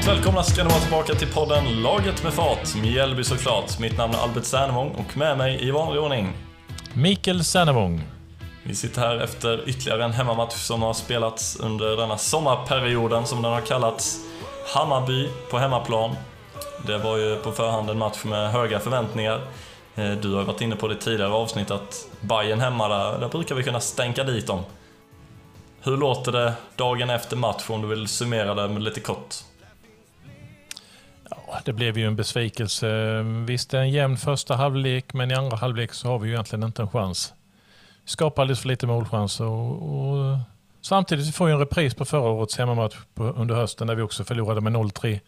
Varmt välkomna ska ni vara tillbaka till podden Laget med fart, Mjällby såklart. Mitt namn är Albert Sernevång och med mig i vanlig ordning Mikael Sernevång. Vi sitter här efter ytterligare en hemmamatch som har spelats under denna sommarperioden som den har kallats. Hammarby på hemmaplan. Det var ju på förhand en match med höga förväntningar. Eh, du har varit inne på det tidigare avsnitt att Bayern hemma, där, där brukar vi kunna stänka dit dem. Hur låter det dagen efter match om du vill summera det med lite kort? Det blev ju en besvikelse. Visst, det är en jämn första halvlek, men i andra halvlek så har vi ju egentligen inte en chans. Vi skapar alldeles för lite målchanser och, och samtidigt får vi en repris på förra årets hemmamatch på, under hösten där vi också förlorade med 0-3.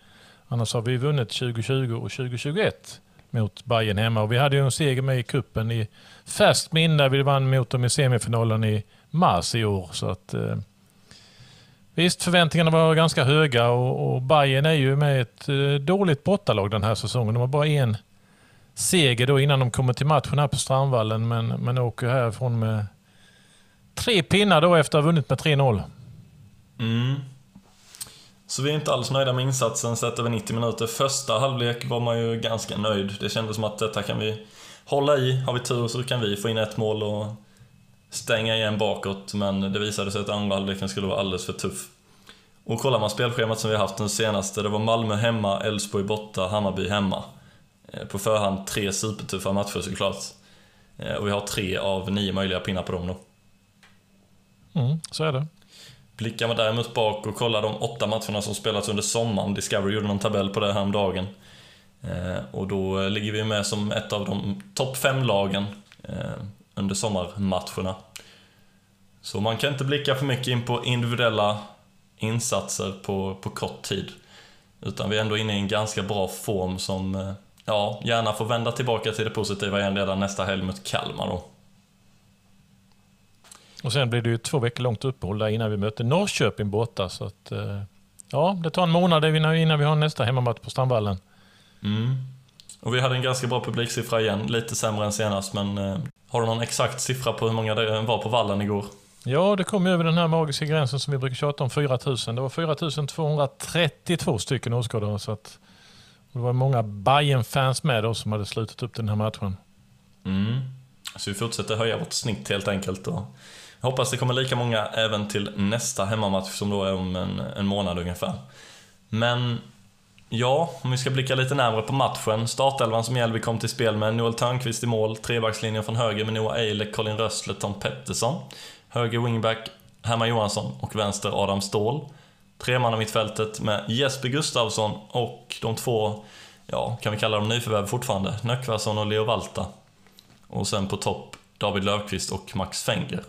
Annars har vi vunnit 2020 och 2021 mot Bayern hemma och vi hade ju en seger med i kuppen i färskt minne. Vi vann mot dem i semifinalen i mars i år. Så att, eh, visst, förväntningarna var ganska höga och, och Bayern är ju med ett eh, dåligt bortalag den här säsongen. De har bara en seger då innan de kommer till matchen här på Strandvallen, men, men åker härifrån med tre pinnar då efter att ha vunnit med 3-0. Mm. Så vi är inte alls nöjda med insatsen sett över 90 minuter. Första halvlek var man ju ganska nöjd. Det kändes som att detta kan vi hålla i. Har vi tur så kan vi få in ett mål och stänga igen bakåt, men det visade sig att andra halvleken skulle vara alldeles för tuff. Och kollar man spelschemat som vi har haft den senaste, det var Malmö hemma, Elfsborg borta, Hammarby hemma. Eh, på förhand tre supertuffa matcher såklart. Eh, och vi har tre av nio möjliga pinnar på dem då. Mm, så är det. Blickar man däremot bak och kollar de åtta matcherna som spelats under sommaren, Discovery gjorde någon tabell på det här om dagen. Eh, och då ligger vi med som ett av de topp fem lagen under sommarmatcherna. Så man kan inte blicka för mycket in på individuella insatser på, på kort tid. Utan vi är ändå inne i en ganska bra form som eh, ja, gärna får vända tillbaka till det positiva igen redan nästa helg mot Kalmar då. Och sen blir det ju två veckor långt uppehåll där innan vi möter Norrköping borta. Så att, eh, ja, det tar en månad innan vi har nästa hemmamatch på Strandvallen. Mm. Och vi hade en ganska bra publiksiffra igen, lite sämre än senast men eh, har du någon exakt siffra på hur många det var på vallen igår? Ja, det kom över den här magiska gränsen som vi brukar tjata om, 4000. Det var 4232 stycken åskådare. Så att, det var många bayern fans med då som hade slutit upp den här matchen. Mm. Så vi fortsätter höja vårt snitt helt enkelt. Och jag hoppas det kommer lika många även till nästa hemmamatch som då är om en, en månad ungefär. Men Ja, om vi ska blicka lite närmare på matchen. Startelvan som Mjällby kom till spel med Noel Törnqvist i mål, trebackslinjen från höger med Noah Eilek, Colin Rössle, Tom Pettersson. Höger wingback Herman Johansson och vänster Adam Ståhl. tremannamittfältet med Jesper Gustavsson och de två, ja, kan vi kalla dem nyförvärv fortfarande, Nöckvarsson och Leo Valta. Och sen på topp David Löfqvist och Max Fenger.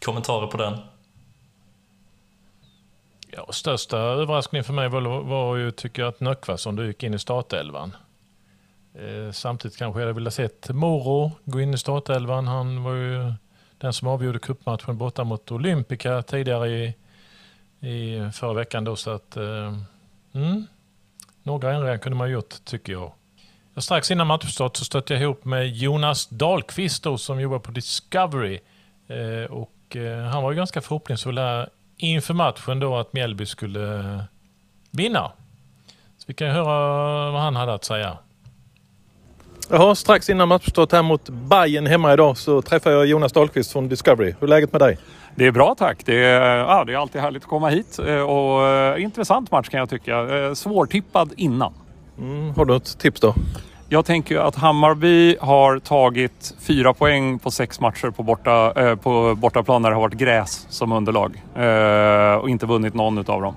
Kommentarer på den? Ja, största överraskningen för mig var, var ju, tycker jag, att Nöckvarsson gick in i startelvan. Eh, samtidigt kanske jag hade velat sett Moro gå in i startelvan. Han var ju den som avgjorde cupmatchen borta mot Olympica tidigare i, i förra veckan. Då, så att, eh, mm, några ändringar kunde man gjort, tycker jag. Och strax innan matchstart så stötte jag ihop med Jonas Dahlqvist då, som jobbar på Discovery. Eh, och, eh, han var ju ganska förhoppningsfull här inför matchen då att Mjällby skulle vinna. Så vi kan höra vad han hade att säga. Jaha, strax innan matchstart här mot Bayern hemma idag så träffar jag Jonas Dahlqvist från Discovery. Hur är läget med dig? Det är bra tack. Det är, ja, det är alltid härligt att komma hit eh, och uh, intressant match kan jag tycka. Svårtippad innan. Mm, har du något tips då? Jag tänker att Hammarby har tagit fyra poäng på sex matcher på, borta, eh, på bortaplan när det har varit gräs som underlag. Eh, och inte vunnit någon utav dem.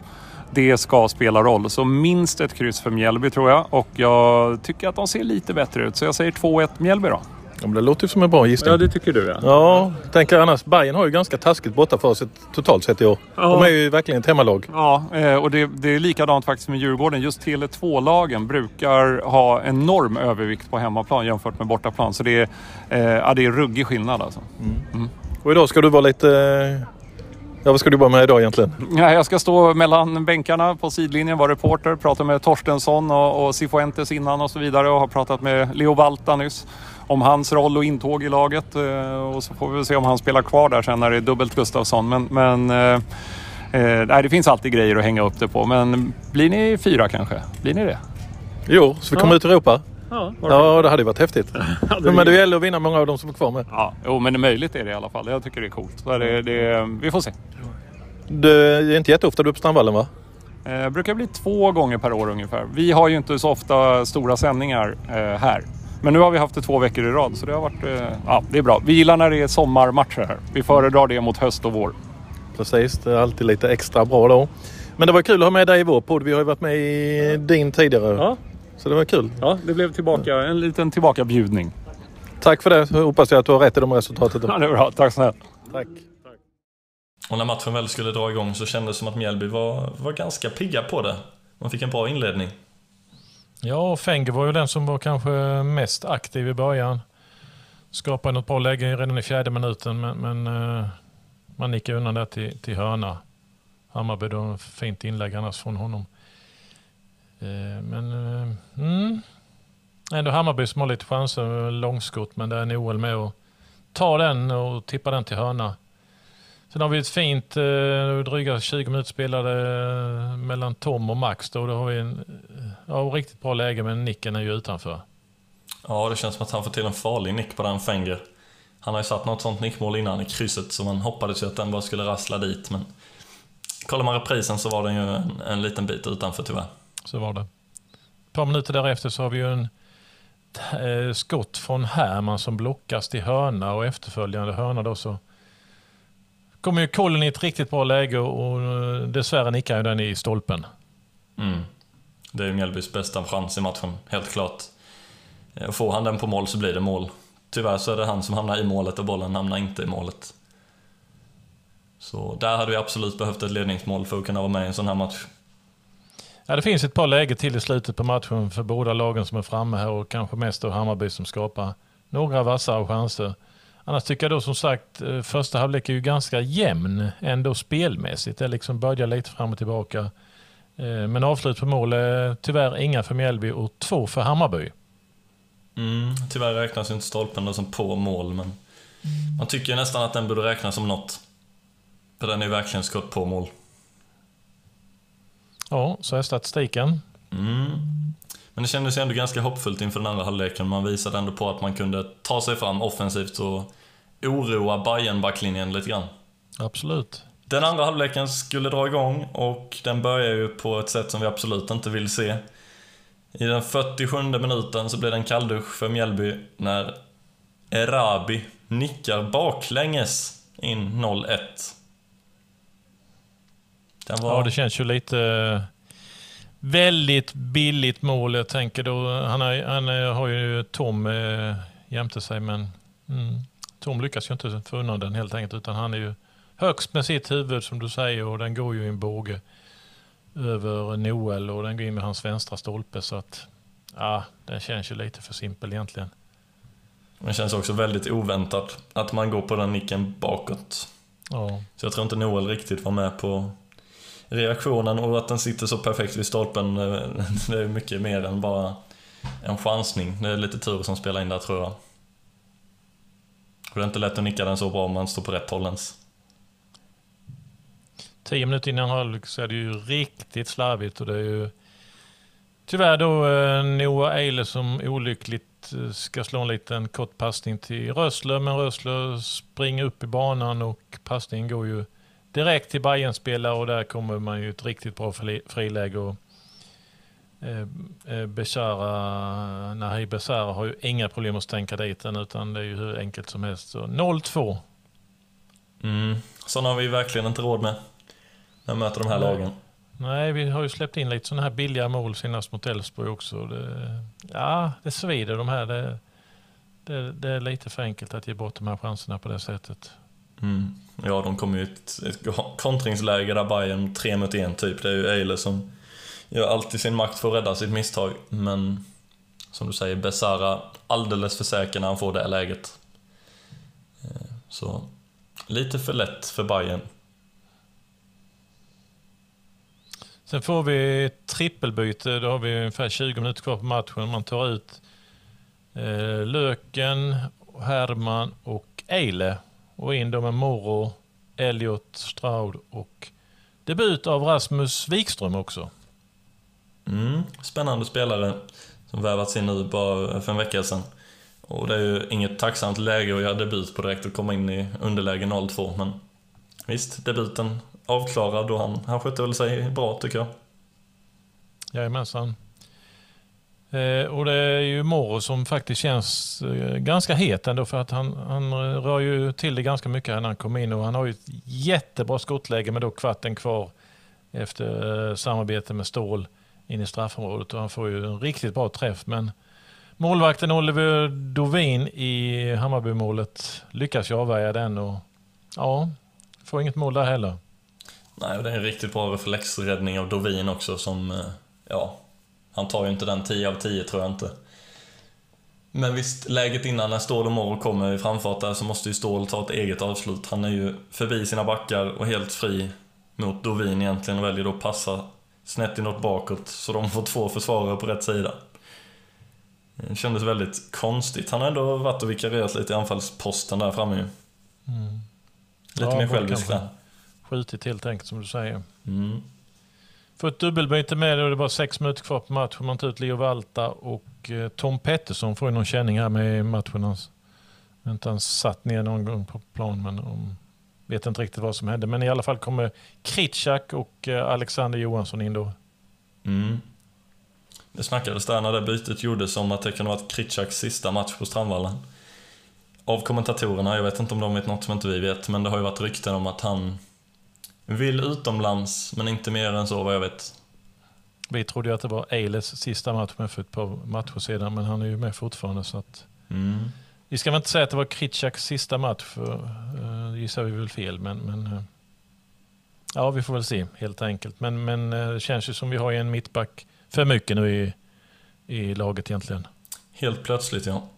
Det ska spela roll. Så minst ett kryss för Mjällby tror jag. Och jag tycker att de ser lite bättre ut. Så jag säger 2-1 Mjällby då. Ja, men det låter ju som en bra gissning. Ja, det tycker du ja. Ja, tänker annars. Bayern har ju ganska taskigt borta för sig totalt sett i år. Ja. De är ju verkligen ett hemmalag. Ja, eh, och det, det är likadant faktiskt med Djurgården. Just Tele2-lagen brukar ha enorm övervikt på hemmaplan jämfört med bortaplan. Så det är, eh, ja, det är ruggig skillnad alltså. Mm. Mm. Och idag ska du vara lite Ja, vad ska du vara med idag egentligen? Ja, jag ska stå mellan bänkarna på sidlinjen, vara reporter, prata med Torstensson och, och Cifuentes innan och så vidare och har pratat med Leo Valta nyss om hans roll och intåg i laget. Eh, och så får vi se om han spelar kvar där sen när det är dubbelt Gustafsson. Men, men eh, Eh, nej, det finns alltid grejer att hänga upp det på, men blir ni fyra kanske? Blir ni det? Jo, så vi kommer Ja. ut i Europa. Ja, Ja, det hade ju varit häftigt. Men det gäller att vinna många av dem som är kvar med. ja jo, men det är möjligt är det i alla fall. Jag tycker det är coolt. Så det, det, vi får se. Det är inte jätteofta du är på Strandvallen va? Eh, brukar bli två gånger per år ungefär. Vi har ju inte så ofta stora sändningar här. Men nu har vi haft det två veckor i rad så det har varit... Eh, ja, det är bra. Vi gillar när det är sommarmatcher här. Vi föredrar det mot höst och vår. Precis, det är alltid lite extra bra då. Men det var kul att ha med dig i vår podd. Vi har ju varit med i din tidigare. Ja, Så det var kul. ja det blev tillbaka, en liten tillbakabjudning. Tack för det. Så hoppas jag att du har rätt i de resultatet. Ja, det är bra. Tack snälla. Tack. Och när matchen väl skulle dra igång så kändes det som att Mjällby var, var ganska pigga på det. Man fick en bra inledning. Ja, Fenger var ju den som var kanske mest aktiv i början. Skapade något bra läge redan i fjärde minuten, men, men eh, man nickade undan där till, till hörna. Hammarby då, fint inlägg annars från honom. Eh, men eh, mm, ändå Hammarby som har lite chanser, långskott, men där är Noel med och tar den och tippar den till hörna. Sen har vi ett fint, eh, dryga 20 minuter spelade eh, mellan Tom och Max. Då, då har vi en ja, riktigt bra läge, men nicken är ju utanför. Ja, det känns som att han får till en farlig nick på den Fenger. Han har ju satt något sånt nickmål innan i krysset så man hoppades ju att den bara skulle rassla dit men... Kollar man reprisen så var den ju en, en liten bit utanför tyvärr. Så var det. Ett par minuter därefter så har vi ju en eh, skott från Herman som blockas till hörna och efterföljande hörna då så kommer ju Colin i ett riktigt bra läge och, eh, dessvärre nickar ju den i stolpen. Mm. Det är ju Mjällbys bästa chans i matchen, helt klart. Eh, Får han den på mål så blir det mål. Tyvärr så är det han som hamnar i målet och bollen hamnar inte i målet. Så där hade vi absolut behövt ett ledningsmål för att kunna vara med i en sån här match. Ja, det finns ett par läge till i slutet på matchen för båda lagen som är framme här och kanske mest då Hammarby som skapar några vassare chanser. Annars tycker jag då som sagt eh, första halvlek är ju ganska jämn ändå spelmässigt. Det liksom börjar lite fram och tillbaka. Eh, Men avslut på mål är tyvärr inga för Mjällby och två för Hammarby. Mm, tyvärr räknas ju inte stolpen som på mål, men man tycker nästan att den borde räknas som något. För den är ju verkligen skott på mål. Ja, så är statistiken. Mm. Men det kändes ju ändå ganska hoppfullt inför den andra halvleken. Man visade ändå på att man kunde ta sig fram offensivt och oroa bayern backlinjen lite grann. Absolut. Den andra halvleken skulle dra igång och den börjar ju på ett sätt som vi absolut inte vill se. I den 47 minuten så blir det en kalldusch för Mjällby när Erabi nickar baklänges in 0-1. Den var... Ja, det känns ju lite eh, väldigt billigt mål. Jag tänker då, han, är, han är, har ju Tom eh, jämte sig, men mm, Tom lyckas ju inte få undan den helt enkelt, utan han är ju högst med sitt huvud som du säger och den går ju i en båge över Noel och den går in med hans vänstra stolpe så att ja, den känns ju lite för simpel egentligen. Det känns också väldigt oväntat att man går på den nicken bakåt. Ja, Så jag tror inte Noel riktigt var med på reaktionen och att den sitter så perfekt vid stolpen. eh, Det är mycket mer än bara en chansning. Det är lite tur som spelar in där tror jag. Det är inte lätt att nicka den så bra om man står på rätt håll ens. Tio minuter innan halvlek så är det ju riktigt slarvigt och det är ju tyvärr då eh, Noah Eile som olyckligt eh, ska slå en liten kort passning till Rössler men Rössler springer upp i banan och passningen går ju direkt till bayern spelare och där kommer man ju ett riktigt bra friläge och eh, eh, Beshara, Nahi Besara har ju inga problem att stänka dit den utan det är ju hur enkelt som helst. Så 0-2. Mm. Sådana har vi verkligen inte råd med. När vi möter de här Nej. lagen. Nej, vi har ju släppt in lite sådana här billiga mål senast mot Elfsborg också. Det, ja, det svider de här. Det, det, det är lite för enkelt att ge bort de här chanserna på det sättet. Mm. Ja, de kommer ju i ett, ett kontringsläge där Bayern tre mot en typ. Det är ju Eile som gör allt i sin makt för att rädda sitt misstag. Men som du säger, Besara alldeles för säker när han får det här läget. Eh, så lite för lätt för Bayern. Sen får vi ett trippelbyte. Då har vi ungefär 20 minuter kvar på matchen. Man tar ut eh, Löken, Herman och Eile. Och in då med Moro, Elliot, Straud och debut av Rasmus Wikström också. Mm, spännande spelare som värvats in nu bara för en vecka sedan. Och det är ju inget tacksamt läge att göra debut på direkt och komma in i underläge 0-2, men visst, debuten avklarad och han, han skötte väl sig bra tycker jag. Jajamensan. Eh, och det är ju Moro som faktiskt känns eh, ganska het ändå för att han, han rör ju till det ganska mycket när han kom in och han har ju ett jättebra skottläge med då kvarten kvar efter eh, samarbete med Ståhl in i straffområdet och han får ju en riktigt bra träff men målvakten Oliver Dovin i Hammarbymålet lyckas ju avvärja den och ja, får inget mål där heller. Nej, och det är en riktigt bra reflexräddning av Dovin också som, eh, ja, han tar ju inte den 10 av 10 tror jag inte. Men visst, läget innan när Ståhl och Morro kommer i framfart där så måste ju Ståhl ta ett eget avslut. Han är ju förbi sina backar och helt fri mot Dovin egentligen och väljer då att passa snett inåt bakåt så de får två försvarare på rätt sida. Det kändes väldigt konstigt. Han har ändå varit och vikarierat lite i anfallsposten där framme ju. Mm. Lite ja, mer självisk där. Skjutit helt enkelt som du säger. Mm. Får ett dubbelbyte med och det är bara sex minuter kvar på matchen. Man tar ut Leo Valta och eh, Tom Pettersson får ju någon känning här med matchen. Han har inte han satt ner någon gång på plan men um, vet inte riktigt vad som hände. Men i alla fall kommer Kritschak och eh, Alexander Johansson in då. Mm. Det snackades där när det bytet gjordes om att det kunde varit Kritschaks sista match på Strandvallen. Av kommentatorerna, jag vet inte om de vet något som inte vi vet, men det har ju varit rykten om att han vill utomlands, men inte mer än så vad jag vet. Vi trodde ju att det var Eiles sista match med för ett par matcher sedan, men han är ju med fortfarande. Så att... Mm. Vi ska väl inte säga att det var Kritschaks sista match, för uh, gissar vi väl fel. Men, men uh, ja, vi får väl se helt enkelt. Men, men uh, det känns ju som vi har en mittback för mycket nu i, i laget egentligen. Helt plötsligt ja.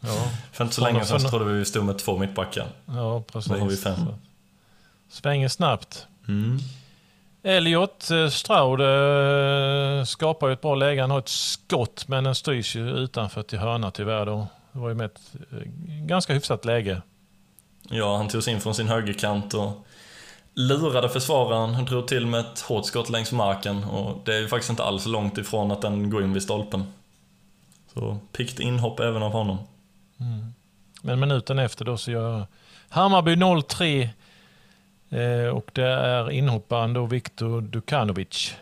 ja. För inte så länge sedan så trodde vi vi stod med två mittbackar. Ja, precis. Nu har vi fem. Svänger snabbt. Mm. Elliot eh, Stroud skapar ju ett bra läge. Han har ett skott men den styrs ju utanför till hörna tyvärr. Då. Det var ju med ett ganska hyfsat läge. Ja, han tog sig in från sin högerkant och lurade försvararen, drog till med ett hårt skott längs marken och det är ju faktiskt inte alls långt ifrån att den går in vid stolpen. Så pikt inhopp även av honom. Mm. Men minuten efter då så gör Hammarby 0-3 Eh, och det är inhopparen då Viktor Dukanovic.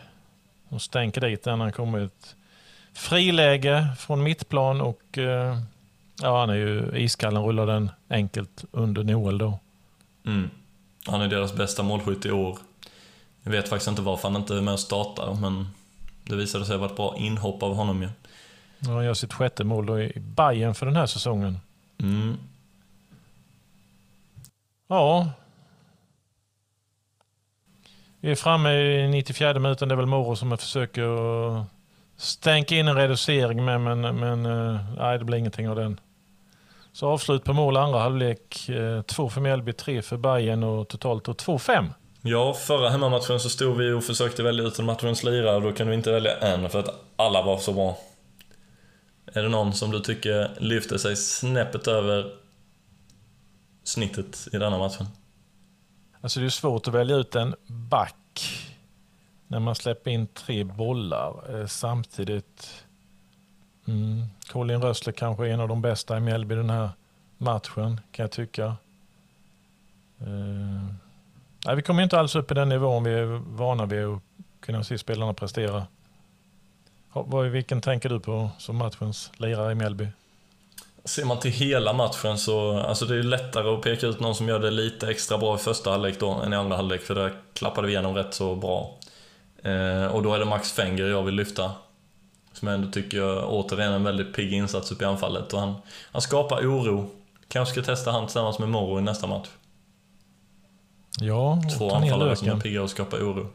Och stänker dit den. Han kommer ett friläge från mittplan och eh, ja, han är ju iskallen, rullar den enkelt under Noel då. Mm. Han är deras bästa målskytt i år. Jag vet faktiskt inte varför han inte är med och startar, men det visade sig vara ett bra inhopp av honom ju. Ja, han gör sitt sjätte mål då i Bayern för den här säsongen. Mm. Ja, vi är framme i 94 minuten. Det är väl Moro som försöker stänka in en reducering med, men, men eh, nej, det blir ingenting av den. Så avslut på mål andra halvlek. Eh, två för Mjällby, tre för Bayern och totalt 2-5. Ja, förra hemmamatchen så stod vi och försökte välja ut en matchens lirare och då kunde vi inte välja en för att alla var så bra. Är det någon som du tycker lyfter sig snäppet över snittet i denna matchen? Alltså det är svårt att välja ut en back när man släpper in tre bollar eh, samtidigt. Mm. Colin Rössler kanske är en av de bästa i Mjällby den här matchen kan jag tycka. Eh, nej, vi kommer inte alls upp i den nivån vi är vana vid att kunna se spelarna prestera. Vilken tänker du på som matchens lirare i Mjällby? Ser man till hela matchen så, alltså det är lättare att peka ut någon som gör det lite extra bra i första halvlek då än i andra halvlek, för där klappade vi igenom rätt så bra. Eh, och då är det Max Fenger jag vill lyfta. Som jag ändå tycker återigen en väldigt pigg insats upp i anfallet och han, han skapar oro. Kanske ska testa han tillsammans med Moro i nästa match. Ja, Två anfallare som är pigga och skapar oro.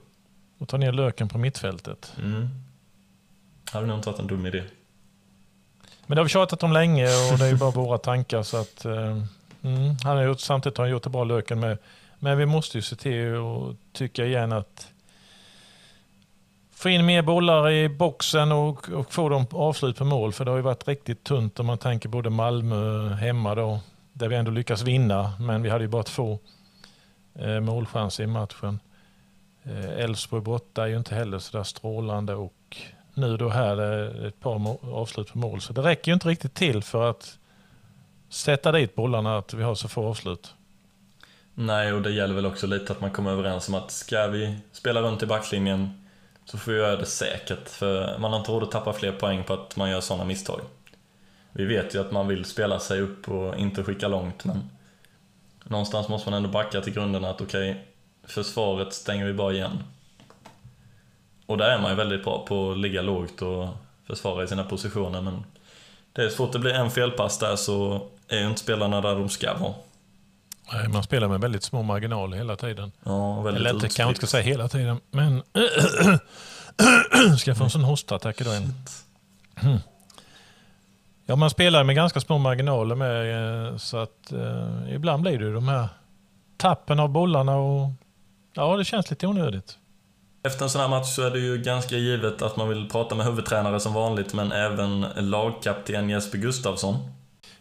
Och ta ner löken på mittfältet. Mm. Det hade nog inte varit en dum idé. Men det har vi tjatat om länge och det är ju bara våra tankar. Så att, eh, mm, han har gjort, samtidigt har han gjort det bra löken med. Men vi måste ju se till och tycka igen att få in mer bollar i boxen och, och få dem avslut på mål. För det har ju varit riktigt tunt om man tänker både Malmö hemma då, där vi ändå lyckas vinna. Men vi hade ju bara två eh, målchanser i matchen. Eh, Elfsborg borta är ju inte heller sådär strålande och nu då här är ett par avslut på mål. Så det räcker ju inte riktigt till för att sätta dit bollarna att vi har så få avslut. Nej, och det gäller väl också lite att man kommer överens om att ska vi spela runt i backlinjen så får vi göra det säkert. För man har inte råd att tappa fler poäng på att man gör sådana misstag. Vi vet ju att man vill spela sig upp och inte skicka långt, men någonstans måste man ändå backa till grunden att okej, okay, försvaret stänger vi bara igen. Och där är man ju väldigt bra på att ligga lågt och försvara i sina positioner, men det är svårt. Det blir en felpass där så är ju inte spelarna där de ska vara. Nej, man spelar med väldigt små marginaler hela tiden. Ja, väldigt Eller inte, kanske inte ska säga hela tiden, men... ska jag få en sån hostattack idag igen? Ja, man spelar med ganska små marginaler med, eh, så att eh, ibland blir det de här tappen av bollarna och ja, det känns lite onödigt. Efter en sån här match så är det ju ganska givet att man vill prata med huvudtränare som vanligt, men även lagkapten Jesper Gustafsson.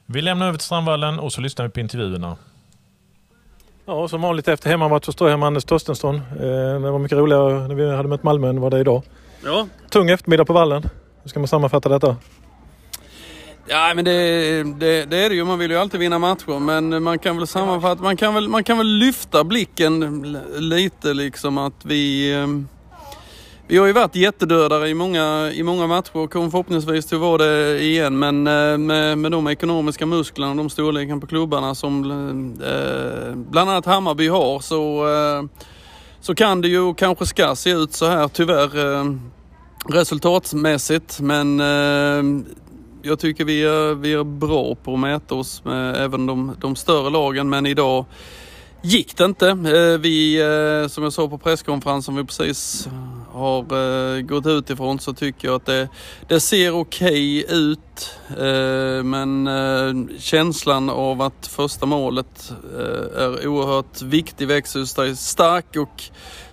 Vi lämnar över till Strandvallen och så lyssnar vi på intervjuerna. Ja, som vanligt efter hemmamatch så står jag här med Anders Torstensson. Eh, det var mycket roligare när vi hade mött Malmö än vad det är idag. Ja. Tung eftermiddag på vallen. Hur ska man sammanfatta detta? Ja, men det, det, det, är det ju. Man vill ju alltid vinna matcher. Men man kan väl sammanfatta, man kan väl, man kan väl lyfta blicken lite liksom att vi... Vi har ju varit jättedödare i många, i många matcher och kommer förhoppningsvis till att vara det igen. Men eh, med, med de ekonomiska musklerna och de storleken på klubbarna som eh, bland annat Hammarby har så, eh, så kan det ju och kanske ska se ut så här tyvärr eh, resultatmässigt. Men eh, jag tycker vi är, vi är bra på att mäta oss med även de, de större lagen. Men idag gick det inte. Eh, vi, eh, som jag sa på presskonferensen vi precis har eh, gått utifrån så tycker jag att det, det ser okej okay ut. Eh, men eh, känslan av att första målet eh, är oerhört viktig växer sig stark och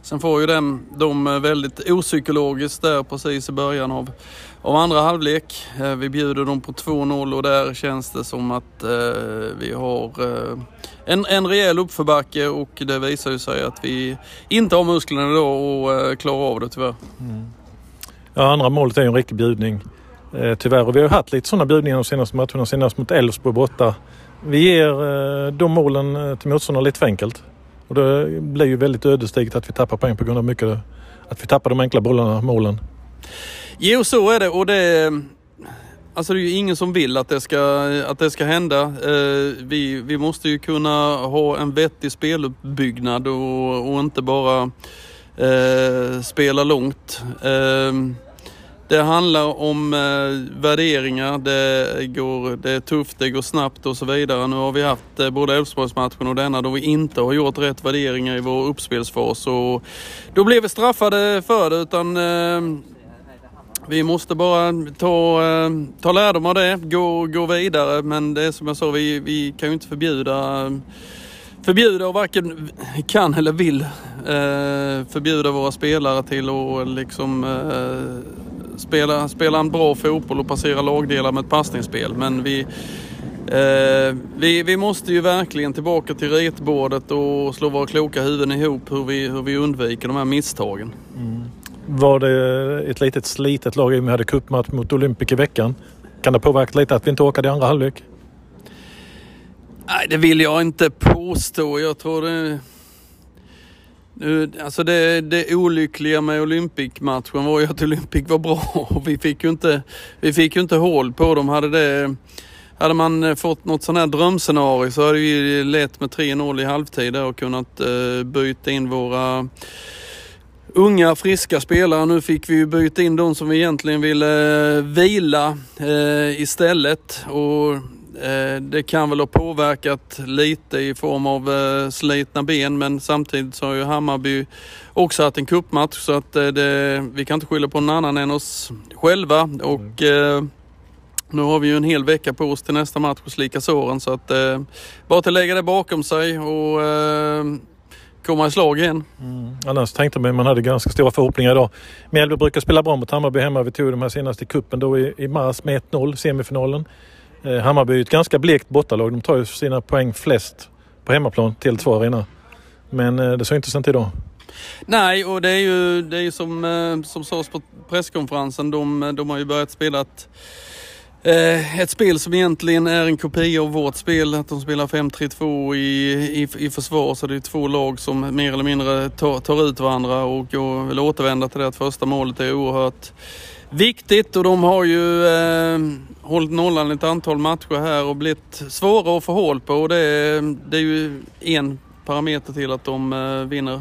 sen får ju den, de väldigt opsykologiskt där precis i början av av andra halvlek. Eh, vi bjuder dem på 2-0 och där känns det som att eh, vi har eh, en, en rejäl uppförbacke och det visar ju sig att vi inte har musklerna då och eh, klarar av det tyvärr. Mm. Ja, andra målet är ju en riktig bjudning. Eh, tyvärr. Och vi har haft lite sådana bjudningar de senaste matcherna. Senast mot Elfsborg borta. Vi ger de målen till motståndarna lite för enkelt. Och det blir ju väldigt ödesdigert att vi tappar poäng på grund av mycket att vi tappar de enkla bollarna, målen. Jo, så är det och det... Alltså det är ju ingen som vill att det ska, att det ska hända. Eh, vi, vi måste ju kunna ha en vettig speluppbyggnad och, och inte bara eh, spela långt. Eh, det handlar om eh, värderingar, det, går, det är tufft, det går snabbt och så vidare. Nu har vi haft eh, både Elfsborgsmatchen och denna då vi inte har gjort rätt värderingar i vår uppspelsfas. Och då blev vi straffade för det utan eh, vi måste bara ta, eh, ta lärdom av det, gå, gå vidare. Men det är som jag sa, vi, vi kan ju inte förbjuda förbjuda och varken kan eller vill eh, förbjuda våra spelare till att liksom eh, spela, spela en bra fotboll och passera lagdelar med ett passningsspel. Men vi, eh, vi, vi måste ju verkligen tillbaka till ritbordet och slå våra kloka huvuden ihop hur vi, hur vi undviker de här misstagen. Mm var det ett litet slitet lag i och med att vi hade cupmatch mot Olympic i veckan. Kan det påverka lite att vi inte åkade i andra halvlek? Nej, det vill jag inte påstå. Jag tror det... Nu, alltså det, det olyckliga med Olympic-matchen var ju att Olympic var bra och vi fick ju inte, vi fick ju inte hål på dem. Hade, det, hade man fått något sånt här drömscenario så hade vi lett med 3-0 i halvtid och kunnat uh, byta in våra unga friska spelare. Nu fick vi ju byta in de som vi egentligen ville eh, vila eh, istället. Och eh, det kan väl ha påverkat lite i form av slitna ben men samtidigt så har ju Hammarby också haft en kuppmatch så att det, vi kan inte skylla på någon annan än oss själva. Och, eh, nu har vi ju en hel vecka på oss till nästa match och slika såren så att eh, bara att lägga det bakom sig och eh, komma i slag igen. Mm. Annars tänkte man man hade ganska stora förhoppningar idag. Mjällby brukar spela bra mot Hammarby hemma. Vi tog de här senaste kuppen då i, i mars med 1-0, semifinalen. Eh, Hammarby är ett ganska blekt bortalag. De tar ju sina poäng flest på hemmaplan, Tele2 Arena. Men eh, det såg inte sånt idag. Nej, och det är ju, det är ju som, eh, som sades på presskonferensen. De, de har ju börjat spela ett, Eh, ett spel som egentligen är en kopia av vårt spel. Att de spelar 5-3-2 i, i, i försvar. Så det är två lag som mer eller mindre tar, tar ut varandra och jag vill återvända till det att första målet är oerhört viktigt. Och de har ju eh, hållit nollan ett antal matcher här och blivit svåra att få hål på. Och det, det är ju en parameter till att de eh, vinner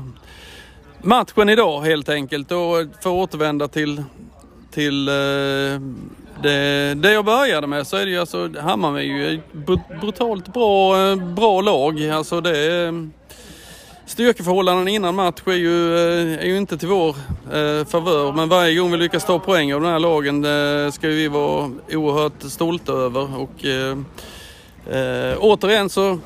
matchen idag helt enkelt. Och för att återvända till, till eh, det, det jag började med så är det ju alltså Hammarby är ju ett brutalt bra, eh, bra lag. Alltså det är, eh, Styrkeförhållanden innan match är ju, eh, är ju inte till vår eh, favör. Men varje gång vi lyckas ta poäng av den här lagen det ska vi vara oerhört stolta över. Och, eh, eh, återigen så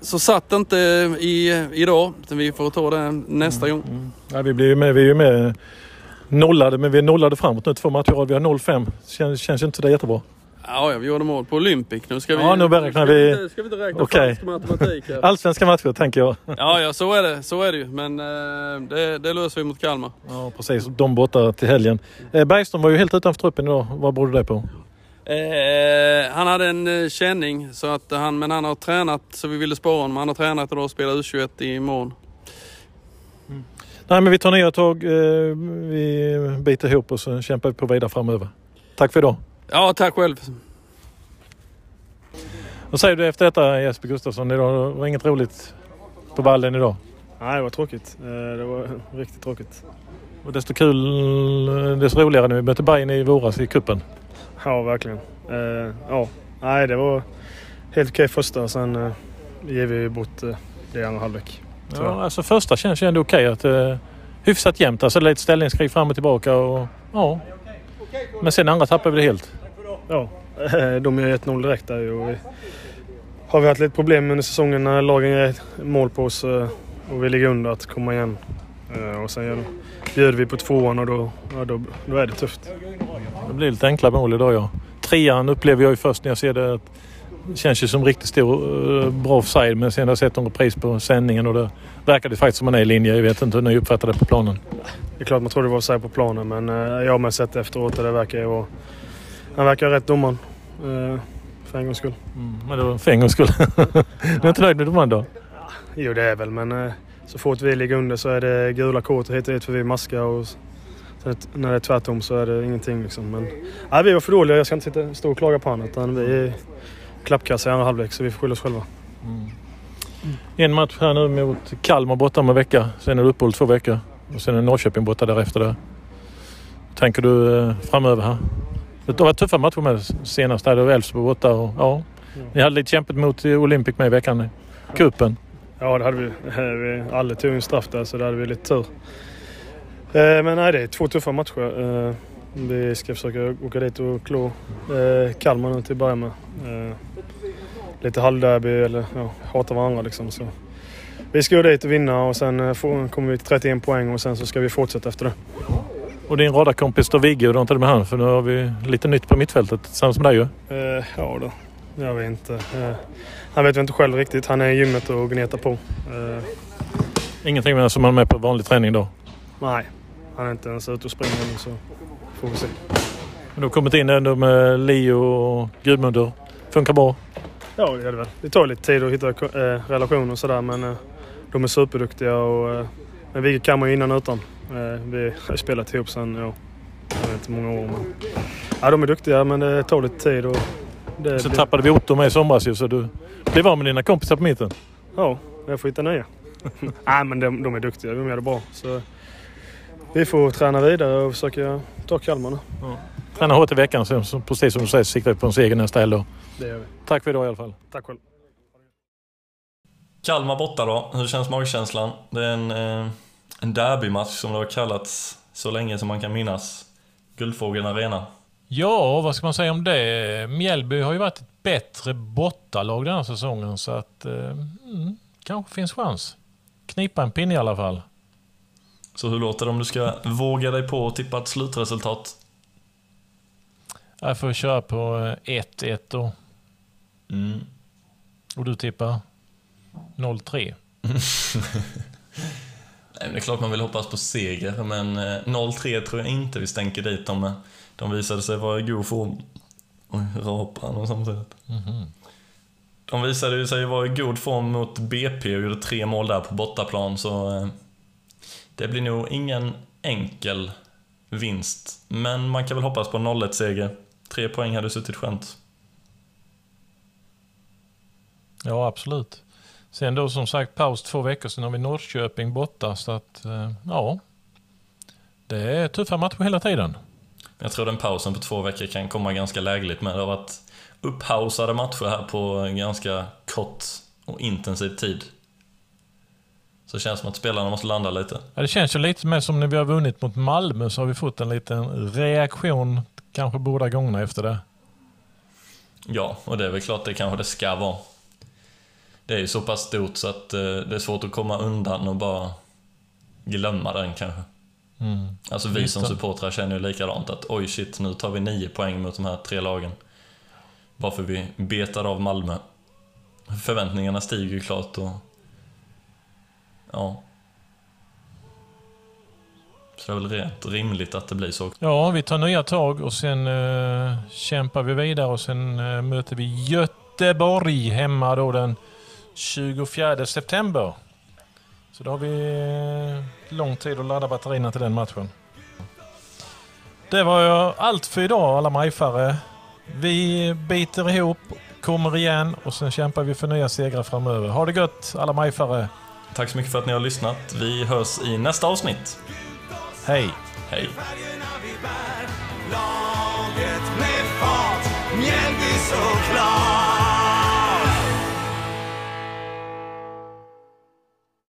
så satt det inte i, idag. Vi får ta det nästa mm, gång. Mm. Ja, vi, blir ju med, vi är ju med nollade, men vi är nollade framåt nu två matcher Vi har 0-5. Känns, känns inte det jättebra? Ja, ja, vi gjorde mål på Olympic. Nu ska vi, ja, nu beräknar vi... Ska vi inte räkna okay. falsk matematik här. Allsvenska matcher, tänker jag. Ja, ja, så är det. Så är det ju. Men eh, det, det löser vi mot Kalmar. Ja, precis. De borta till helgen. Eh, Bergström var ju helt utanför truppen idag. Vad berodde det på? Eh, han hade en eh, känning, så att han, men han har tränat så vi ville spara honom. Han har tränat idag och spelar U21 imorgon. Nej, men vi tar nya tag. Eh, vi biter ihop och så kämpar vi på vidare framöver. Tack för idag. Ja, tack själv. Vad säger du efter detta Jesper Gustafsson? Det var inget roligt på ballen idag? Nej, det var tråkigt. Eh, det var riktigt tråkigt. Och desto kul, desto roligare när vi mötte Bayern i våras i kuppen. Ja, verkligen. Ja, nej det var helt okej första. Sen ger vi bort det i andra halvlek. Ja, alltså första känns ju ändå okej. Att, uh, hyfsat jämnt. Alltså lite ställningskrig fram och tillbaka. Och, ja. Men sen andra tappar vi det helt. Ja, de gör 1-0 direkt där och Har vi haft lite problem under säsongen när lagen gör mål på oss och vi ligger under att komma igen. Och sen bjöd vi på tvåan och då, ja, då, då är det tufft. Det blir lite enkla mål idag ja. Trean upplever jag ju först när jag ser det. Det känns ju som riktigt stor, eh, bra offside men sen har jag sett en repris på sändningen och det verkade faktiskt som man är i linje. Jag vet inte hur ni uppfattade det på planen. Det är klart man tror det var offside på planen men eh, jag har sett det efteråt och det verkar ju vara... Han verkar rätt domaren. Eh, för en gångs skull. Mm, men det var för en gångs skull. du är inte nöjd med domaren då? Jo det är väl men så fort vi ligger under så är det gula kort hit och dit för vi maskar och när det är tvärtom så är det ingenting. Liksom. Men, nej, vi var för dåliga. Jag ska inte sitta, stå och klaga på honom. Utan vi klappkassa i andra halvlek så vi får skylla oss själva. Mm. En match här nu mot Kalmar borta om en vecka. Sen är det uppehåll två veckor. Och sen är Norrköping borta därefter. Där. Tänker du eh, framöver här? Det var tuffa matcher med senast. Där det var Elfsborg borta. Och, ja. Ni hade lite kämpigt mot Olympic med i veckan. Kuppen. Ja, det hade vi. vi alla tog en straff där så det hade vi lite tur. Eh, men nej, det är två tuffa matcher. Eh, vi ska försöka åka dit och klå eh, Kalmar nu till att börja med. Lite halvderby eller ja, hata varandra liksom. Så. Vi ska gå dit och vinna och sen kommer vi till 31 poäng och sen så ska vi fortsätta efter det. Och din radarkompis då Vigge, hur inte det med han? För nu har vi lite nytt på mittfältet tillsammans med dig ju. Uh, ja då, jag vet inte. Uh, han vet väl inte själv riktigt. Han är i gymmet och gnetar på. Uh, Ingenting med som han är med på vanlig träning då? Nej, han är inte ens ute och springer nu så får vi se. Men du har kommit in ändå med Leo och Gudmundur. Funkar bra? Ja, det gör det väl. Det tar lite tid att hitta äh, relationer och sådär men äh, de är superduktiga och äh, men Vigge kan man ju innan och utan. Äh, vi har spelat ihop sedan, ja, jag vet inte många år men... Ja, de är duktiga men det tar lite tid och... Det, Sen blir... tappade vi Otto med i somras ju så du blev av med dina kompisar på mitten. Ja, jag får hitta nya. Nej men de, de är duktiga, de gör det bra. Så vi får träna vidare och försöka ta Kalmar nu. Ja. Träna hårt i veckan, så, precis som du säger, siktar vi på en seger nästa helg Det gör vi. Tack för idag i alla fall. Tack själv. Kalmar borta då. Hur känns magkänslan? Det är en, eh, en derbymatch som det har kallats så länge som man kan minnas. Guldfågeln Arena. Ja, vad ska man säga om det? Mjällby har ju varit ett bättre bortalag den här säsongen så att eh, mm, kanske finns chans. Knipa en pinne i alla fall. Så hur låter det om du ska våga dig på att tippa ett slutresultat? Jag får köra på 1-1 eh, då. Mm. Och du tippar 0-3? Nej, men det är klart man vill hoppas på seger, men eh, 0-3 tror jag inte vi stänker dit dem med. De visade sig vara i god form. Oj, rapar han samtidigt. De visade sig vara i god form mot BP och gjorde tre mål där på bortaplan, så eh, det blir nog ingen enkel vinst. Men man kan väl hoppas på en 0-1-seger. Tre poäng hade suttit skönt. Ja, absolut. Sen då som sagt paus två veckor, sen har vi Norrköping borta. Så att, eh, ja. Det är tuffa matcher hela tiden. Jag tror den pausen på två veckor kan komma ganska lägligt med. Det har varit upphausade matcher här på ganska kort och intensiv tid. Så det känns som att spelarna måste landa lite. Ja, det känns ju lite mer som när vi har vunnit mot Malmö så har vi fått en liten reaktion kanske båda gångerna efter det. Ja, och det är väl klart det kanske det ska vara. Det är ju så pass stort så att eh, det är svårt att komma undan och bara glömma den kanske. Mm. Alltså vi Visst som supportrar känner ju likadant att oj shit, nu tar vi nio poäng mot de här tre lagen. Bara för vi betar av Malmö. Förväntningarna stiger ju klart och... Ja. Så det är väl rätt rimligt att det blir så. Ja, vi tar nya tag och sen uh, kämpar vi vidare och sen uh, möter vi Göteborg hemma då den 24 september. Så då har vi eh, lång tid att ladda batterierna till den matchen. Det var allt för idag alla majfare. Vi biter ihop, kommer igen och sen kämpar vi för nya segrar framöver. Ha det gött alla majfare. Tack så mycket för att ni har lyssnat. Vi hörs i nästa avsnitt. Hej! Hej! Laget med fart, Mjällby såklart